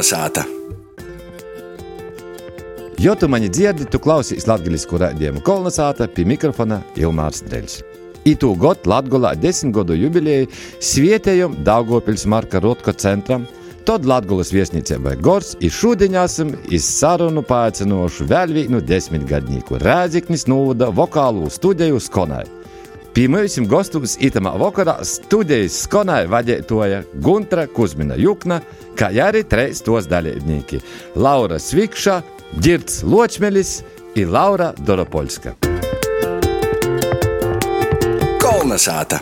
Kolnesāta! Jo tu mani dzirdi, tu klausies latviešu rādījumu kolonizāta pie mikrofona Ilmārs Dreļs. Itu gadu Latvijā desmit gadu jubileju svietējumu Daugopils Marka Rotko centram, tad Latvijas viesnīcībai Gors ir šūdiņāsim iz sarunu pācinošu vēl vienu desmitgadnieku Rēziknis novada vokālu studiju Skonai. Pirmajam gastos itamā vakarā studijas skonai vadītoja Guntra Kuzmina Jukna, kā arī trīs tos dalībnieki - Laura Svikša, Girts Ločmelis un Laura Doropolska. Kolnesāta!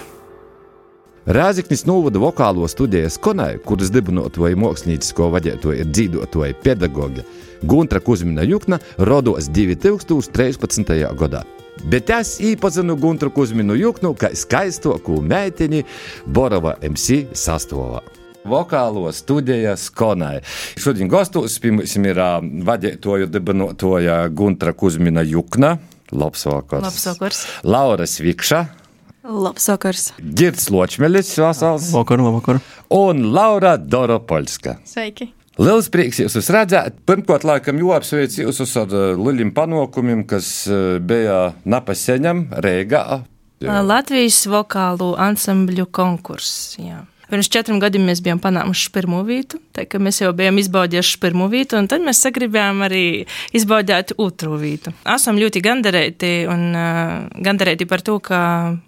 Rāziknis novada vokālo studiju Skonai, kuras dibinotoja māksliniecisko vadītoja ir dzīvotoja pedagoģa Guntra Kuzmina Jukna, rodos 2013. gadā. Bet es īpazinu Guntu Kusminu Juknu kā skaistoku meiteni Borova MC sastāvā. Vokālo studija Skonai. Šodien gastos pie mums ir uh, vadītoja dibinotoja Guntra Kuzmina Jukna. Labs vakars. Labs vakars. Laura Svikša. Labs vakars. Girts Ločmelis, vasals. Vakar, vakar. Un Laura Doropolska. Sveiki. Liels prieks jūs redzēt. Pirmkārt, laikam, jau apsveicu jūs ar lieliem panākumiem, kas eh, bija napaseņam Rīgā. Latvijas vokālu ansambļu konkurss. Jā. Pirms četriem gadiem mēs bijām panākuši pirmo vietu, tā kā mēs jau bijām izbaudījuši pirmo vietu, un tad mēs sagribējām arī izbaudīt otro vietu. Esam ļoti gandarēti un uh, gandarēti par to, ka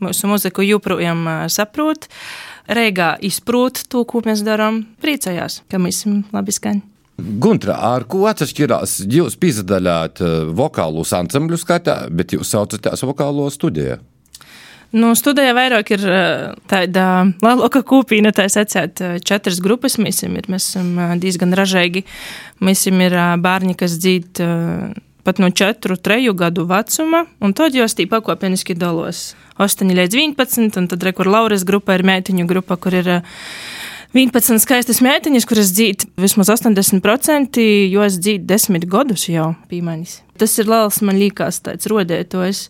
mūsu muziku joprojām uh, saprot. Reigā izprot to, ko mēs darām, priecājās, ka mēs esam labi skaņi. Guntra, ar ko atšķirās? Jūs pīzdaļāt vokālu ansambļu skatā, bet jūs saucaties vokālo studiju. Nu, studijā vairāk ir tāda lielāka kūpīna, tā secēt četras grupas. Mēs esam, mēs esam diezgan ražīgi. Mēs esam bērni, kas dzīd pat no 4, 3 gadu vecuma, un tad jau tī pakāpeniski dalos 8 līdz 11, un tad, re, kur Lauras grupa ir meitiņu grupa, kur ir 11 skaistas meitiņas, kuras dzīd vismaz 80%, jo es dzīdu 10 gadus jau pīmanis. Tas ir liels, man liekas, tāds rodētojs.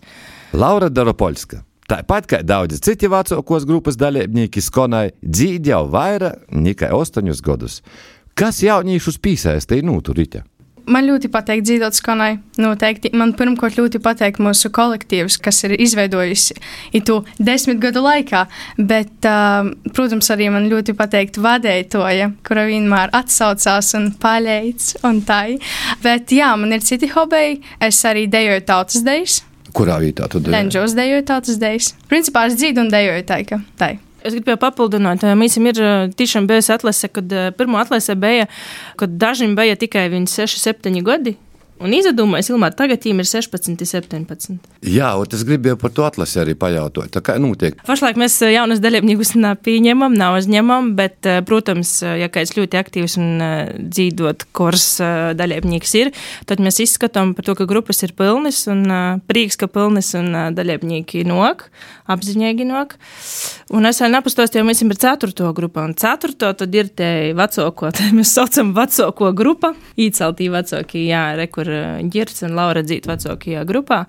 Laura Doropolska. Tāpat kā daudzi citi vecākos grupas dalībnieki skonai dzīd jau vairāk nekā 8 gadus. Kas jauniešus piesaistīja noturīte? Man ļoti patīk dzīvot skanai. Noteikti. Man pirmkārt ļoti patīk mūsu kolektīvs, kas ir izveidojis to desmit gadu laikā. Bet, uh, protams, arī man ļoti patīk vadītāja, kura vienmēr atsaucās un palīdz un tā. Bet, jā, man ir citi hobeji. Es arī dejoju tautas dejas. Kurā vietā tu dejoji? Lenžos dejoju tautas dejas. Principā es dzīvoju un dejoju taika. Tā. Es gribēju papildināt, mēs ir tiešām bijusi atlase, kad pirmo atlase bija, kad dažiem bija tikai 6, 7 gadi. Un izdomājis, Ilmār, tagad viņam ir 16, 17. Jā, un es gribēju par to atlasi arī pajautāt. Tā kā notiek? Pašlaik mēs jaunas dalībniekus pieņemam, nav uzņemam, bet, protams, ja kāds ļoti aktīvs un dzīvot kurs dalībnieks ir, tad mēs izskatām par to, ka grupas ir pilnas un prieks, ka pilnas un dalībnieki nok, apziņīgi nok. Un es vēl nepastostīju, mēs esam ar ceturto grupu, un ceturto tad ir te vecāko, te mēs saucam vecāko grupu, īceltī vecākie, jā, rekur Girts un Laura dzīt vecākajā grupā.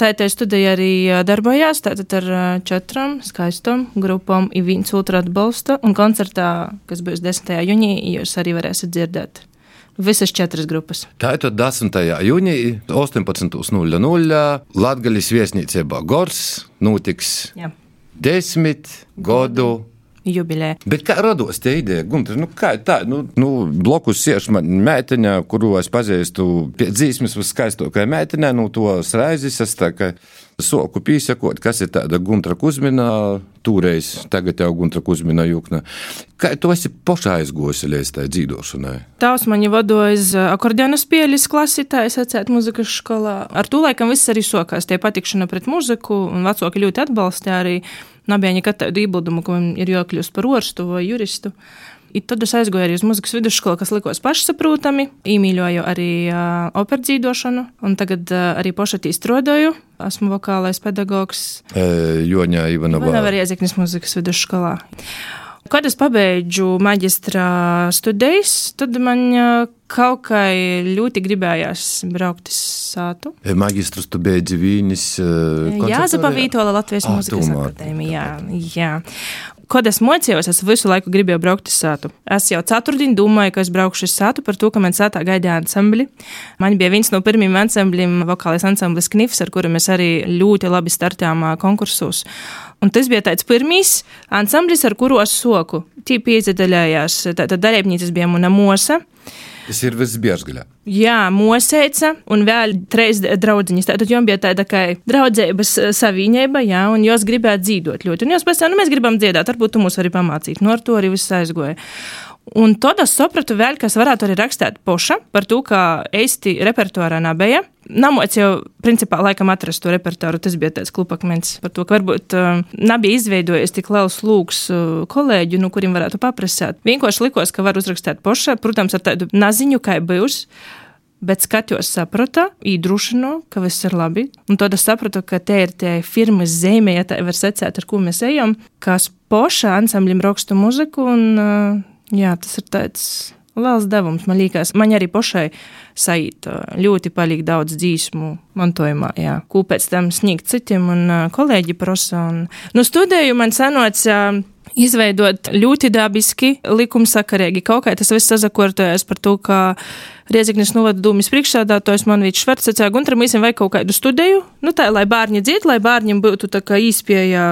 Tā ir studija arī darbojās tātad ar četrām skaistām grupām, ir viens otru atbalsta, un koncertā, kas būs 10. jūnijā, jūs arī varēsiet dzirdēt. Visas četras grupas. Tā ir 10. jūnija, 18.00. Latvijas viesnīcībā Gors notiks Jā. desmit gadu jubileja. Bet kā radās tā ideja, Gunter? Nu, kā tā, nu, nu blokus sieši man meitiņa, kuru es pazīstu pie dzīsmes viskaistākajai meitiņai, nu, to raizes, es tā kā soku pīsakot, kas ir tāda Guntra Kuzmina, tūreiz, tagad jau Guntra Kuzmina jūkna. Kā tu esi pašā aizgosi līdz tai dzīdošanai? Tās mani vadojas akordeona spēļas klasi, tā es atcētu muzikas skolā. Ar to laikam viss arī sokās, tie patikšana pret muziku, un vecāki ļoti atbalstīja arī Nebija nekad tādu iebildumu, ka man ir jākļūst par orstu vai juristu. I tad es aizgāju arī uz muzikas vidusskolu, kas likās pašsaprotami. Īmīļoju arī uh, operas dzīvošanu, un tagad uh, arī pošatī strādāju. Esmu vokālais pedagogs. E, Joņā Ivanovā. Ivanovā Rieseknis muzikas vidusskolā. Kad es pabeidzu maģistra studijas, tad man kaut kā ļoti gribējās braukt uz sātu. Magistrs tu beidzi Vīnis. Jā, Zapavītola Latvijas ah, mūzikas akadēmija. Jā, jā. Kad es mocījos, es visu laiku gribēju braukt uz sātu. Es jau ceturtdienu domāju, ka es braukšu uz sātu par to, ka man sātā gaidīja ansambļi. Man bija viens no pirmajiem ansambļiem, vokālais ansamblis Knifs, ar kuru mēs arī ļoti labi startējām konkursos. Un tas bija tāds pirmais ansamblis, ar kuru es soku. Tī piedalījās, tad dalībnieces bija Muna Mosa. Tas ir visbiežgaļā. Jā, mosēca un vēl trīs draudziņas. Tātad jums bija tāda kā draudzības saviņēba, jā, un jūs gribētu dzīvot ļoti. Un jūs pēc tam, nu, mēs gribam dziedāt, varbūt tu mūs arī pamācīt. No nu, ar to arī viss aizgoja. Un tad es sapratu vēl, kas varētu arī rakstīt poša par to, ka īsti repertuārā nebija. Namots jau, principā, laikam atrast to repertuāru, tas bija tāds klupakmens par to, ka varbūt uh, nebija izveidojies tik liels lūgs uh, kolēģu, nu, kuriem varētu paprasāt. Vienkārši likos, ka var uzrakstīt poša, protams, ar tādu naziņu, kā bijis. Bet skatījos, sapratu, īdrušinu, ka viss ir labi. Un tad es sapratu, ka te ir tie firmas zīme, ja tā var secēt, ar ko mēs ejam, kā spoša ansambļiem rakstu muziku. Un, uh, Jā, tas ir tāds liels devums. Man liekas, man arī pašai sajūta ļoti palīdz daudz dzīsmu mantojumā, jā, ko pēc tam sniegt citiem un kolēģi prasa. Un, nu, studēju man sanoca izveidot ļoti dabiski, likumsakarīgi. Kaut kā tas viss sazakortojas par to, ka Rieziknis novada dūmis priekšsādātājs man viņš švarts sacīja, Guntra, mēs vajag kaut kādu studiju, nu tā, lai bērni dzied, lai bērniem būtu tā kā īspēja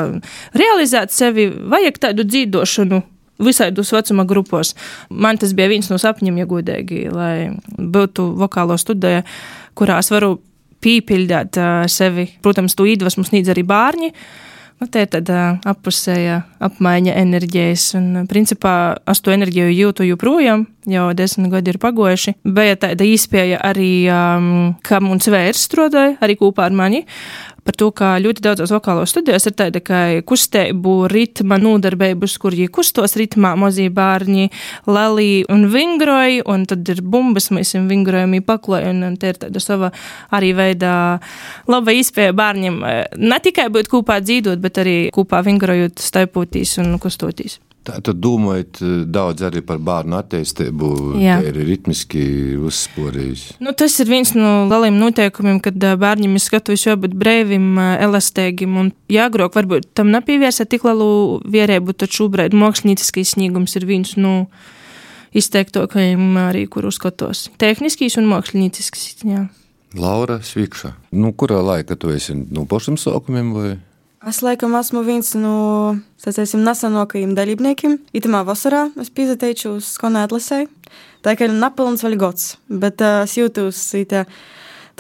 realizēt sevi, vajag tādu dzīdošanu visādos vecuma grupos. Man tas bija viens no sapņiem, ja godīgi, lai būtu vokālo studija, kurā es varu pīpildīt sevi. Protams, to iedvesmu sniedz arī bērni. Nu, tā ir tāda appusēja apmaiņa enerģijas, un principā es to enerģiju jūtu joprojām, jau desmit gadi ir pagojuši. Bija tāda īspēja arī, um, ka mums vērs strādāja arī kopā ar mani par to, ka ļoti daudzos vokālos studijos ir tāda, ka kustību, ritma nodarbības, kur viņi kustos ritmā, mazie bērni, lalī un vingroji, un tad ir bumbas, mēs viņam vingrojam pakloju, un, un te ir tāda sava arī veidā laba izpēja bērniem ne tikai būt kopā dzīvot, bet arī kopā vingrojot, staipotīs un kustotīs. Tad domājat eh, daudz arī par bērnu attīstību, ir ritmiski uzsporījis. Nu, tas ir viens no lieliem noteikumiem, kad eh, bērniem ir skatījis jābūt brīvim, eh, elastīgim un jāgrok. Varbūt tam nepievērsa tik lielu vierēbu, taču šobrīd mākslinieckais sniegums ir viens no izteiktākajiem arī, kur uzskatos. Tehniskīs un mākslinieckis. Laura Svikša. Nu, kurā laika tu esi? No pašiem sākumiem vai? Es laikam esmu viens no sacēsim, nesenākajiem dalībniekiem. Itamā vasarā es pieteicos uz skolu atlasē. Tā kā ir nepilns vēl gads, bet uh, es jūtos tā,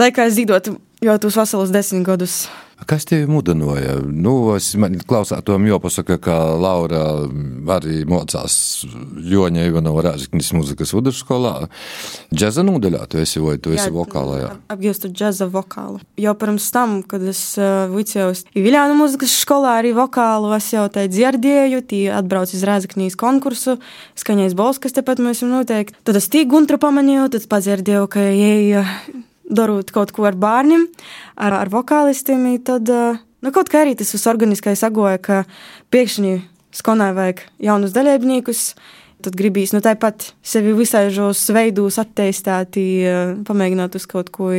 tā kā es dzīvotu jau tos veselus desmit gadus Kas tevi mudināja? Nu, es klausātos, jāpasaka, ka Laura arī mocās Joņa Ivanova Rāziknis muzikas vidusskolā. Džeza nodaļā tu esi vai tu esi jā, vokālajā? Apgūstu džeza vokālu. Jau pirms tam, kad es uh, vicējos Viljānu muzikas skolā arī vokālu, es jau te dzirdēju, tī atbrauc uz Rāziknīs konkursu, skaņais balss, kas tepat mēs noteikti. Tad es tī Guntra pamanīju, tad padzirdēju, ka ej darot kaut ko ar bērniem, ar, ar vokālistiem, tad nu, kaut kā arī tas viss organiski sagoja, ka pēkšņi skonai vajag jaunus dalībniekus. Tad gribīs nu, tāpat sevi visāžos veidos attīstīt, pamēģināt uz kaut ko.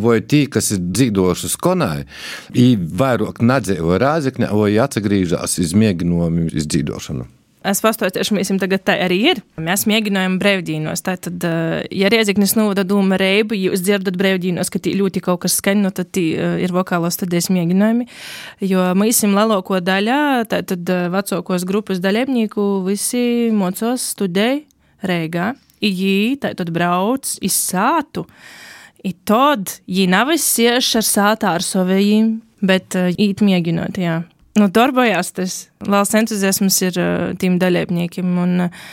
Vai tie, kas ir dzīvojuši skonai, ir vairāk nedzīvo rāzakņā, vai atgriežas iz mēģinājumu izdzīvošanu? Es pastāstīšu, mēs tagad tā arī ir. Mēs mēģinājām brīvdienos. Tātad, eh, ja Rieziknis novada dūma reibu, jūs dzirdat brīvdienos, ka ļoti kaut kas skaņ, nu tad eh, ir vokālos studijas mēģinājumi. Jo mēs esam lielāko daļā, tātad eh, vecākos grupas dalībnieku visi mocos studēja Reigā. Viņi tātad brauc iz sātu. I tad viņi nav izsieši ar sātā ar saviem, bet īt mēģinot, jā. Nu, darbojās tas liels entuziasms ir uh, tiem dalībniekiem. Un, uh,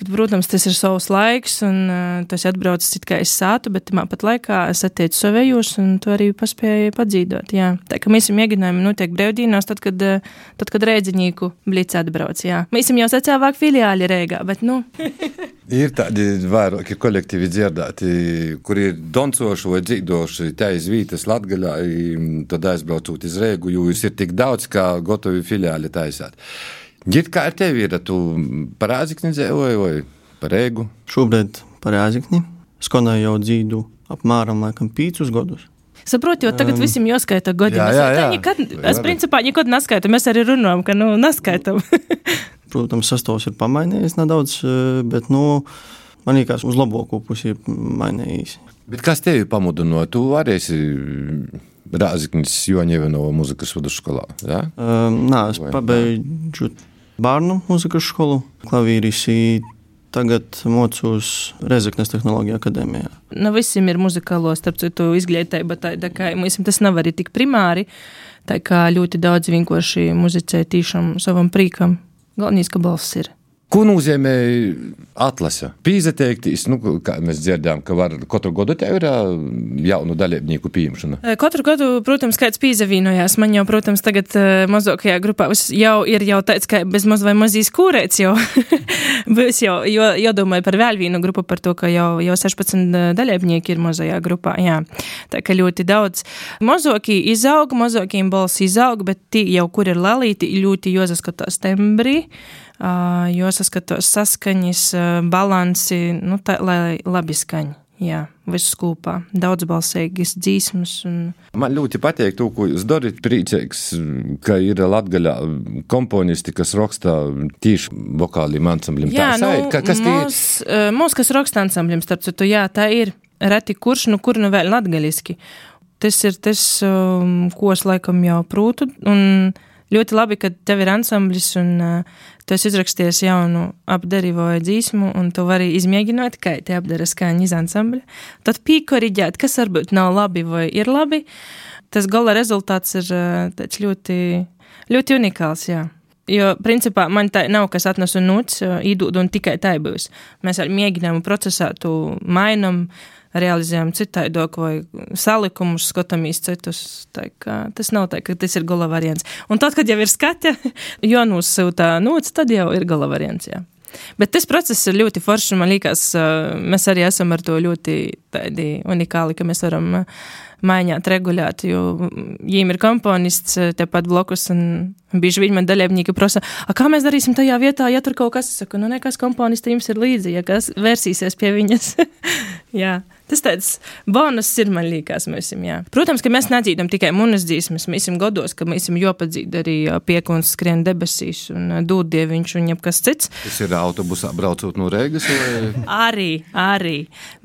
Bet, protams, tas ir savs laiks, un uh, tas atbrauc tikai es sātu, bet tāpat laikā es attiecu savējos, un to arī paspēju padzīdot. Jā. Tā kā mēs mēģinājām notiek brīvdienos, tad, kad, uh, tad, kad rēdziņīku blīts atbrauc. Jā. Mēs jau sacēvāk filiāli Rēgā, bet, nu. ir tādi vairāki kolektīvi dzirdēti, kuri ir doncoši vai dzīvoši tais vītas latgaļā, tad aizbraucot iz Rēgu, jo jūs ir tik daudz, kā gotovi filiāli taisāt. Ģit, kā ar tevi ir? Tu par āzikni dzīvoji vai par ēgu? Šobrīd par āzikni. Skonēju jau dzīdu apmēram laikam pīcus gadus. Saprotu, jo tagad um, visiem jāskaita gadi. jā, jā, jā. Nekad, es principā nekad neskaitu. Mēs arī runājam, ka nu neskaitam. Protams, sastāvs ir pamainījies nedaudz, eh, bet nu, man liekas, uz labāko pusi ir mainījies. Bet kas tevi pamudināja? Tu arī esi Rāziknis Joņevinova muzikas vidusskolā. Ja? Um, nā, es pabeidzu bērnu muzikas skolu, klavīris. Tagad mocos Rezeknes tehnoloģija akadēmijā. nu, visiem ir muzikālo, starp citu, izglītība. Tā, kā mums tas nav arī tik primāri. Tā kā ļoti daudz vienkārši muzicē tīšām savam prīkam. Galvenais, ka balss ir. Ko nozīmē atlase? Pīzeteiktīs, nu, kā mēs dzirdējām, ka var katru gadu tev ir jaunu dalībnieku pieņemšana. Katru gadu, protams, kāds pīzavīnojās. Man jau, protams, tagad mazākajā grupā jau ir jau tāds, ka bez maz vai mazīs kūrēts jau. Būs jau, jo, jādomāju par vēl vienu grupu, par to, ka jau, jau 16 dalībnieki ir mazajā grupā. Jā. Tā kā ļoti daudz. Mazākie izaug, mazākiem balss izaug, bet tie jau, kur ir lalīti, ļoti jāsaskatās tembrī. Uh, jo saskatos saskaņas, uh, balansi, nu, tā, lai labi skaņa. Jā, viss kopā. Daudzbalsīgas dzīsmas. Un... Man ļoti patīk to, ko jūs darat. Priecīgs, ka ir Latvijā komponisti, kas raksta tieši vokāliem ansamblim. Jā, Tā nu, ir. Kas tie ir? mūs, uh, mūs, kas raksta ansamblim, starp citu, jā, tā ir reti kurš, nu kur nu vēl latgaliski. Tas ir tas, ko es laikam jau prūtu, un ļoti labi, ka tev ir ansamblis, un uh, tu esi izrakstījies jaunu apdarīvoju dzīsmu, un tu vari izmēģināt, kā te apdara skaņa iz ansambļa. Tad pīkoriģēt, kas varbūt nav labi vai ir labi. Tas gala rezultāts ir uh, ļoti, ļoti unikāls, jā. Jo, principā, man tā nav kas atnes un nūts, īdūt un tikai tā būs. Mēs ar mēģinājumu procesā tu mainam, realizējam citādāk vai salikumus, skatāmies citus. Tas nav tā, ka tas ir gala variants. Un tad, kad jau ir skate, jo nosūta nūts, tad jau ir gala variants, jā. Bet tas process ir ļoti foršs, man liekas, mēs arī esam ar to ļoti unikāli, ka mēs varam ā, maiņāt regulēt, jo viņiem ir komponists tepat blokus, un bieži viņi man dalībnieki prasa, a, kā mēs darīsim tajā vietā, ja tur kaut kas, es saku, nu nekas komponists jums ir līdzi, ja kas vērsīsies pie viņas. jā. Tas tāds bonus ir, man liekas, mēs esam. Jā. Protams, ka mēs nedzīdam tikai munas dzīsmes, mēs esam godos, ka mēs esam jopadzīd arī piekuns skrien debesīs un dūdieviņš un jebkas cits. Tas ir autobusā braucot no Rīgas. Vai... Arī, arī.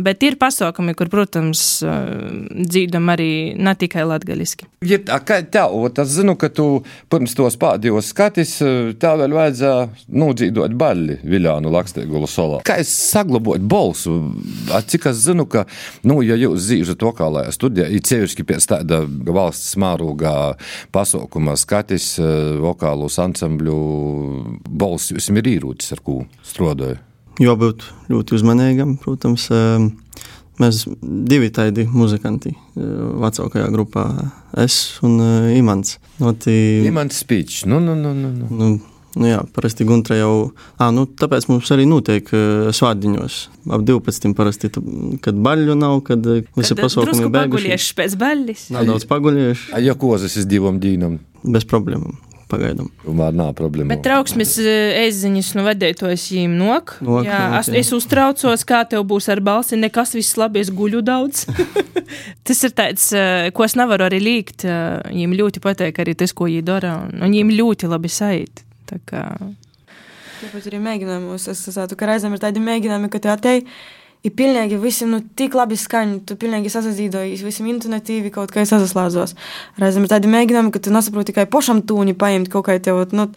Bet ir pasākumi, kur, protams, ā, dzīdam arī ne tikai latgaliski. Ja, tā, kā tev, ot, es zinu, ka tu pirms tos pēdējos skatis, tev vēl vajadzēja nodzīdot baļļi Viljānu Laksteigulu solā. Kā es saglabāju balsu? A, Cik es zinu, ka, nu, ja jūs dzīvojat vokālajā studijā, ir cevišķi pēc tāda valsts mārūgā pasaukuma skatis eh, vokālus ansambļu balss jums ir īrūtis, ar ko strādāju. Jābūt ļoti uzmanīgam, protams. em, Mēs divi tādi muzikanti eh, vecākajā grupā, es un eh, Imants. Noti, Imants Spīčs, nu, nu, nu, nu. nu. nu, nu jā, parasti Guntra jau. À, nu, tāpēc mums arī notiek uh, svādiņos. Ap 12. parasti, tu- kad baļļu nav, kad visi drusku ir beigušies. pēc baļļis. Nedaudz paguļieši, A ja kozas iz divam dīnam, bez problēmām. Pagaidām. tomēr nav problēma. Bet trauksmes ēziņas no vadītājas jīm nok. Nok, jā, nok, es, jā. es uztraucos, kā tev būs ar balsi. Nekas viss labi, es guļu daudz. tas ir tāds, eh, ko es nevaru arī līgt. Viņiem ļoti patīk arī tas, ko viņi dara. Un, viņiem ļoti labi sajūt. Tā kā Tāpēc arī mēģinājumos es saprotu, ka reizēm ir tādi mēģinājumi, ka tu atei. Ir pilnīgi visiem nu, tik labi skaņa, tu pilnīgi sasazīdojies, visam intuitīvi kaut kā sasaslēdzos. Reizēm ir tādi mēģinājumi, ka tu nesaproti tikai pašam tūni paņemt kaut kā tev, nu.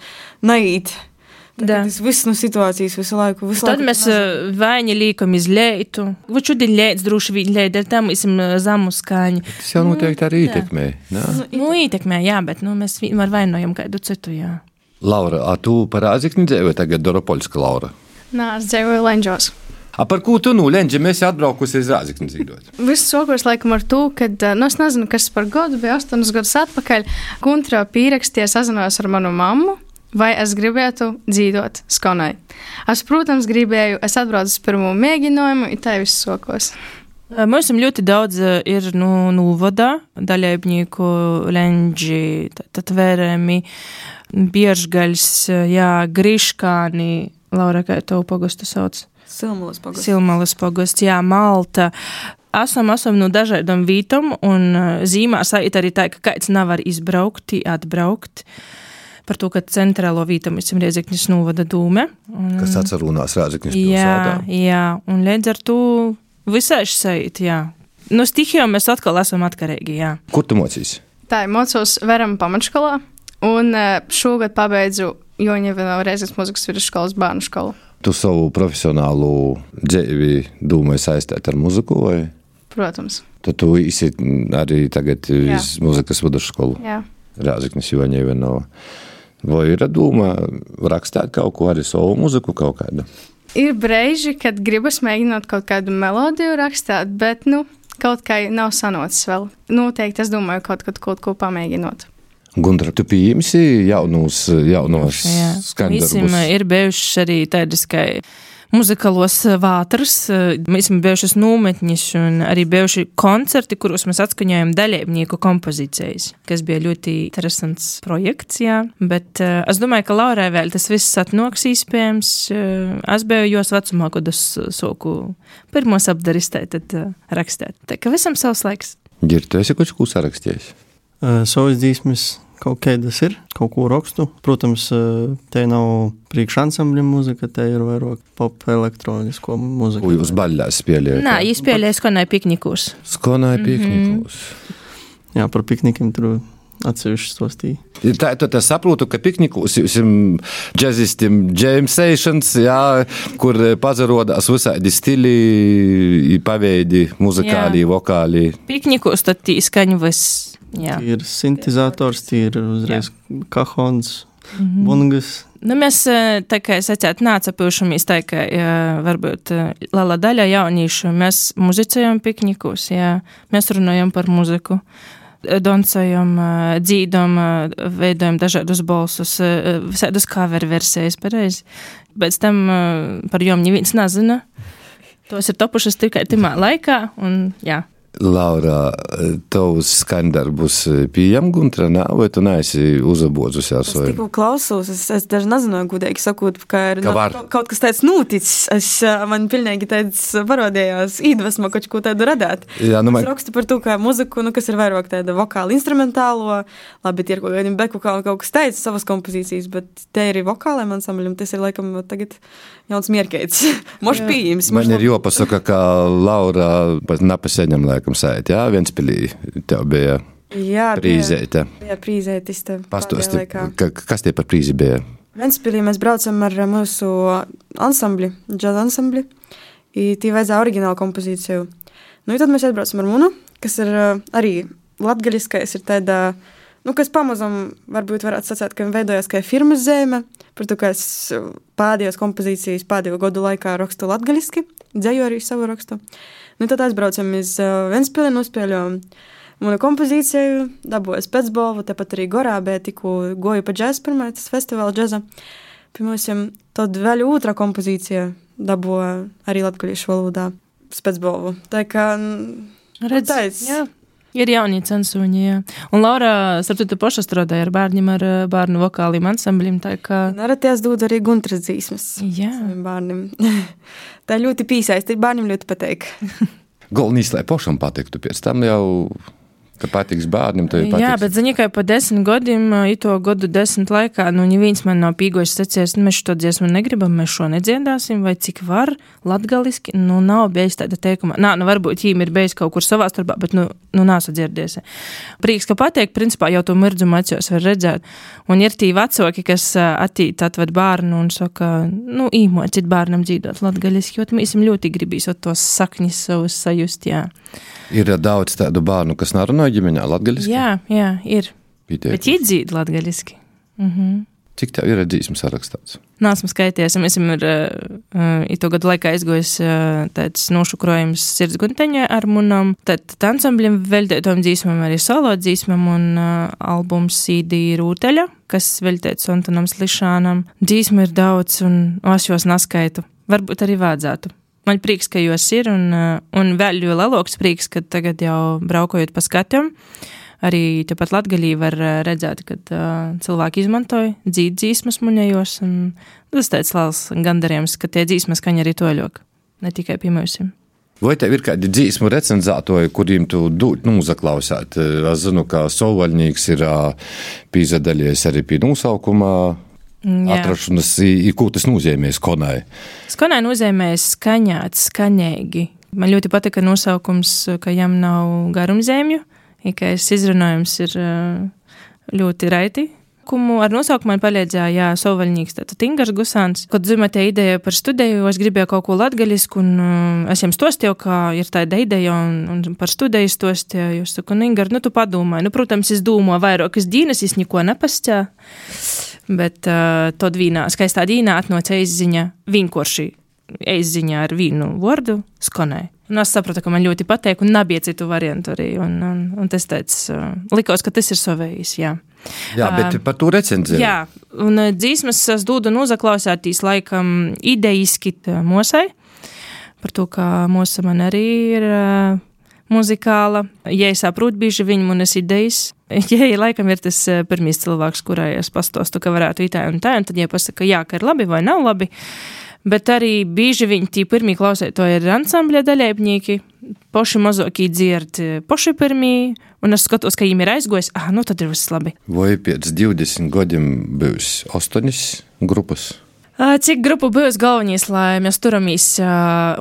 Da. Tas viss no situācijas visu laiku. Visu Tad laiku mēs eh, vaini liekam iz leitu. Vai šodien lēdz droši vien lēd, ar tam esam eh, zamu skaņu. Tas jau noteikti arī ietekmē. ne? Nu, ietekmē, jā, bet nu, mēs vienmēr vainojam kādu citu, jā. Laura, a tu parādzikni dzīvoji tagad Doropoļska Laura? Nā, es dzīvoju Lenģos. A par ko tu nu, Lenģi, mēs atbraukusi uz Rāzikni dzīvot? Viss sākās laikam ar to, ka, nu, es nezinu, kas par gadu bija astoņus gadus atpakaļ. Guntra pierakstīja, sazinājos ar manu mammu. Vai es gribētu dzīvot skonai? Es, protams, gribēju, es atbraucu uz pirmo mēģinājumu, un tā viss sākās. Mums ļoti daudz ir nu, Nūvodā, daļēbnieku, lenģi, tad vērēmi, biežgaļs, jā, griškāni, Laura, kā tev pogostu sauc? Silmulas pagasts. Silmalas pogosts, jā, Malta. Esam, esam no dažādām vītām, un uh, zīmā saita arī tā, ka kāds nevar izbraukt, atbraukt. Par to, ka centrālo vītu mēs esam Riezekņas novada dūme. Un, Kas atcerunās jā, pilsētā. jā, un līdz ar to visai šeit, jā. No stihijām mēs atkal esam atkarīgi, jā. Kur tu mocīs? Tā ir mocos Veram pamatskolā, un eh, šogad pabeidzu Joņevina Reizes muzikas vidusskolas bērnu skolu. Tu savu profesionālu dzīvi domāji saistīt ar muziku, vai Protams, tu, tu esi arī tagad uz muzikas vidusskolu. Rāzaknis Joņevino. Vai ir doma rakstīt kaut ko arī savu muziku kaut kādu? Ir brīži, kad gribas mēģināt kaut kādu melodiju rakstīt, bet nu, kaut kā nav sanocis vēl. Noteikti es domāju, kaut, kad kaut ko pamēģinot. Gundra, tu pieņemsi jaunos, jaunos Jā, Visiem skandarbus? ir bijušas arī tādas, ka muzikālos vātras, mēs esam bijušas nometņas un arī bijuši koncerti, kuros mēs atskaņojam daļēmnieku kompozīcijas, kas bija ļoti interesants projekts, jā. Bet uh, es domāju, ka Laurai vēl tas viss atnoks iespējams. Uh, es biju jos vecumā, kad es soku pirmos apdaristēt, tad uh, rakstēt. Tā ka visam savs laiks. Ir tu esi kaut ko sarakstījis? Uh, savas dzīsmes kaut kādas ir, kaut ko rakstu. Protams, uh, te nav priekšansambļa mūzika, te ir vairāk pop elektronisko Ko mūziku. jūs baļļās spēlējat? Nā, izspēlēju skonai piknikus. Skonāja piknikus. Jā, par piknikiem tur atsevišķi stostīja. Mm. Tā, tad es saprotu, ka piknikus jums džēzistam džēmsēšanas, jā, kur pazarodās visādi stili, paveidi, muzikāli, vokāli. Piknikus tad tī skaņu viss. Jā. Tie ir sintetizators, tie ir uzreiz kahons, Mhm. bungas. Nu, mēs, eh, tā kā es atceros, nācepūšamies tā, ka jā, varbūt eh, liela daļa jauniešu mēs muzicējam piknikus, jā, mēs runājam par muziku. Doncējam, eh, dzīdam, eh, veidojam dažādus balsus, visādus cover versijas, pareizi. Pēc tam par jom neviens nezina. Tos ir topušas tikai timā laikā, un jā. Laura, tavs skandarbus pieejam Guntra, nā, vai tu neesi uzabodzusi ar Es tikko klausos, es, es daži nezināju, gudīgi sakot, ka ir Ka var. kaut- kas tāds noticis. Es, ā, man pilnīgi tāds parodījās iedvesma kaut ko tādu radīt. Jā, nu, Es man, rakstu par to, ka muziku, nu, kas ir vairāk tāda vokāla, instrumentālo, labi, tie ir kaut kādi beku kā kaut kas teicis savas kompozīcijas, bet te ir vokāliem ansambļiem, tas ir laikam tagad jauns mierkeits. Moš pieejams. man ir jopasaka, ka Laura napaseņam laikam sēt, jā, viens pilī tev bija Jā, prīzēta. Jā, pēdējā laikā. ka, kas tie par prīzi bija? Ventspīlī mēs braucam ar mūsu ansambli, džaza ansambli. I Tī vajadzēja oriģinālu kompozīciju. Nu, tad mēs atbraucam ar Munu, kas ir ā, arī latgaļiskais, ir tāda, nu, kas pamazam varbūt varētu sacēt, ka veidojās kā firmas zeme, par to, ka es ā, pēdējos kompozīcijas pēdējo gadu laikā rakstu latgaļiski, dzēju arī savu rakstu. Nu, tad aizbraucam uz uh, Ventspīlī, nospēļojam manu kompozīciju, dabūju pēcbalvu, tepat arī Gorā, bet tikko goju pa džēzu pirmā, tas festivāla džēza. Pirmajam, tad vēl otrā kompozīcija dabūja arī latviešu valodā spēcbalvu. Tā kā, Redz, teic. jā. Ir jaunie censoņi, jā. Un Laura, starp citu, paša strādāja ar bērniem, ar eh, bērnu vokāliem ansambļiem, tā kā. Naraties dod arī Guntras dzīsmes Jā. bērniem. Tā ļoti pīsaisti, bērniem ļoti patīk. Galvenais, lai pašam patiktu, pēc tam jau, ka patiks bērnam. Jā, bet zini, ka pa desmit gadiem, ito gadu desmit laikā, nu, neviens man nav pīgošs sacījis, nu, mēs šo dziesmu negribam, mēs šo nedziedāsim, vai cik var, latgaliski, nu, nav bijis tāda teikuma. Nā, nu, varbūt ķīm ir bijis kaut kur savā starpā, bet, nu, nu nāsa dzirdies. Prieks, ka pateikt, principā jau to mirdzumu acīs var redzēt. Un ir tī vecoki, kas attīt atved bērnu un saka, nu, īmocīt bērnam dzīvot latgaliski, jo mēs ļoti gribīs tos sakņus savus sajust, jā. Ir daudz tādu bērnu, kas nerunā ģimenē latgaļiski. Jā, jā, ir. Pieteikumi. Bet iedzīt latgaliski. Mhm. Cik tev ir dzīsmes sarakstāts? Nē, esmu skaitījies. Mēs esam ir, uh, to gadu laikā aizgājis uh, tāds nošukrojums sirds gunteņa ar munam. Tad ansambļiem veltētom dzīsmam arī solo dzīsmam un uh, albums CD Rūteļa, kas veltēts Antonam Slišanam. Dzīsmu ir daudz un es jos naskaitu. Varbūt arī vajadzētu. Man prieks, ka jūs ir, un, uh, un vēl jo lielāks prieks, ka tagad jau braukojot pa skatiem, Arī tepat Latgalī var uh, redzēt, ka uh, cilvēki izmantoja dzīt dzīsmas muņajos, un tas tāds liels gandarījums, ka tie dzīsmas skaņa arī toļok, ne tikai pie mums. Vai tev ir kādi dzīsmu recenzētoji, kuriem tu dūti nu, uzaklausāt? Es zinu, ka Solvaļnieks ir pīzadaļies arī pie nosaukumā. Jā. Atrašanās, ko tas nozīmē skonai? Skonai nozīmē skaņāt, skaņīgi. Man ļoti patika nosaukums, ka jām nav garumzēmju, ikais izrunājums ir ļoti raiti. Kumu ar nosaukumu man palīdzēja, jā, Sovaļņīgs, tātad Ingars Gusāns. Kad dzima tie ideja par studiju, es gribēju kaut ko latgaļisku, un uh, es jums stostīju, kā ir tāda ideja, un, un par studiju stostīju. Es saku, nu, Ingar, nu, tu padomāji. Nu, protams, es domāju vairākas dienas, es neko nepastāju. Bet uh, tad vīnā, skaistā dīnā atnāca izziņa vienkārši izziņā ar vienu vārdu skanēja. Un es sapratu, ka man ļoti patīk, un nebija citu variantu arī. Un, un, un tas tāds, uh, likās, ka tas ir savējis. Jā. Jā, bet uh, par to recenziju. Jā, un uh, dzīsmas es dodu nozaklausētīs laikam idejiski mosai, par to, ka mosa man arī ir uh, muzikāla. Ja es saprotu, bieži viņi manas idejas. Ja laikam ir tas pirmīs cilvēks, kurai es pastostu, ka varētu tā un tā, un tad, ja pasaka, jā, ka ir labi vai nav labi, bet arī bieži viņi tie pirmie klausētoji ir ansambļa daļēpnieki, poši mazākie dzird, poši pirmie, un es skatos, ka viņiem ir aizgojis, ah, nu tad ir viss labi. Vai pēc 20 gadiem būs astoņas grupas? Cik grupu būs galvenais, lai mēs turamies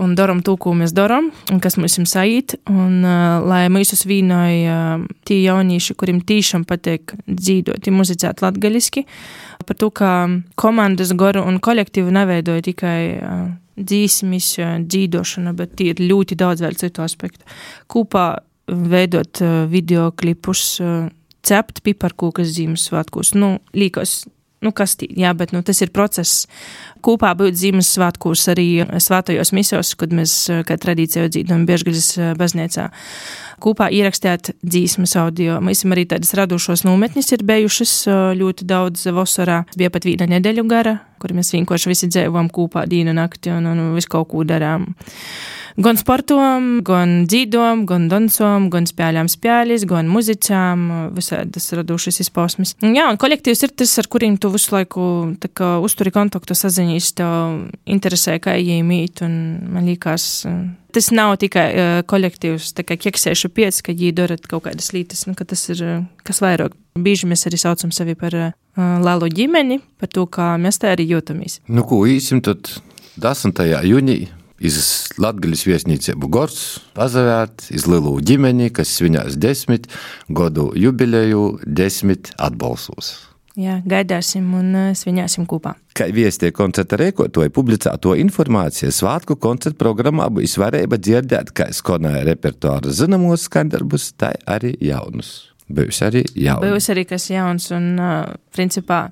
un darām to, ko mēs darām, un kas mums ir sajūt, un lai mūsus vīnoja tie jaunieši, kuriem tiešām patīk dzīvot, muzicēt latgaļiski, par to, ka komandas goru un kolektīvu neveidoja tikai dzīsmis, dzīdošana, bet ir ļoti daudz vēl citu aspektu. Kopā veidot video klipus, cept piparkūkas Ziemassvētkos, nu, līkos nu, kas tī, jā, bet nu, tas ir process. Kopā būt Ziemassvētkos arī svētajos misos, kad mēs, kā tradīcija, dzīvojam Biežgaļas baznīcā. Kopā ierakstīt dzīsmas audio. Mēs arī tādas radošos nometnes ir bijušas ļoti daudz vasarā. Bija pat viena nedēļu gara, kur mēs vienkārši visi dzīvojam kopā dienu nakti un, un visu kaut ko darām gan sportom, gan dzīdom, gan dancom, gan spēlēm spēles, gan muzicām, visādas radošas izpausmes. Jā, un kolektīvs ir tas, ar kuriem tu visu laiku kā, uzturi kontaktu, saziņīs, tev interesē, kā iemīt, un man liekas, tas nav tikai uh, kolektīvs, tā kā ķeksēšu piec, ka viņi dara kaut kādas lietas, nu, ka tas ir kas vairāk. Bieži mēs arī saucam sevi par uh, lielu ģimeni, par to, kā mēs tā arī jūtamies. Nu, ko īsim tad 10. jūnijā? Iz Latvijas viesnīcību Gors, pazavērt iz lielu ģimeni, kas svinās desmit gadu jubileju, desmit atbalsos. Jā, gaidāsim un uh, svinēsim kopā. Kā viestie koncerta rēkotāji publicēto informāciju svātku koncerta programmā bija svarība dzirdēt, kā skonēja repertuāra zināmos skandarbus, tā arī jaunus. Būs arī jauns. Būs arī kas jauns un, uh, principā,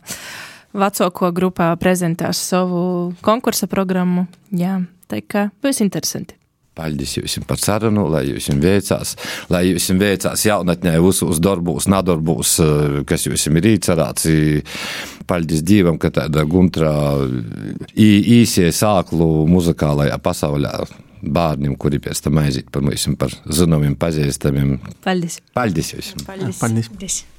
vecāko grupā prezentēs savu konkursa programmu. Jā, Tā kā būs interesanti. Paldies jums par sarunu, lai jums veicās, lai jums veicās jaunatnē, visos darbos, nedarbos, eh, kas jums ir īcerāts. Paldies Dievam, ka tāda guntrā īsie sāklu muzikālajā pasaulē bērniem, kuri pēc tam aiziet par mums, par zināmiem, pazīstamiem. Paldies! Paldies jums! Paldies! Paldies. Paldies.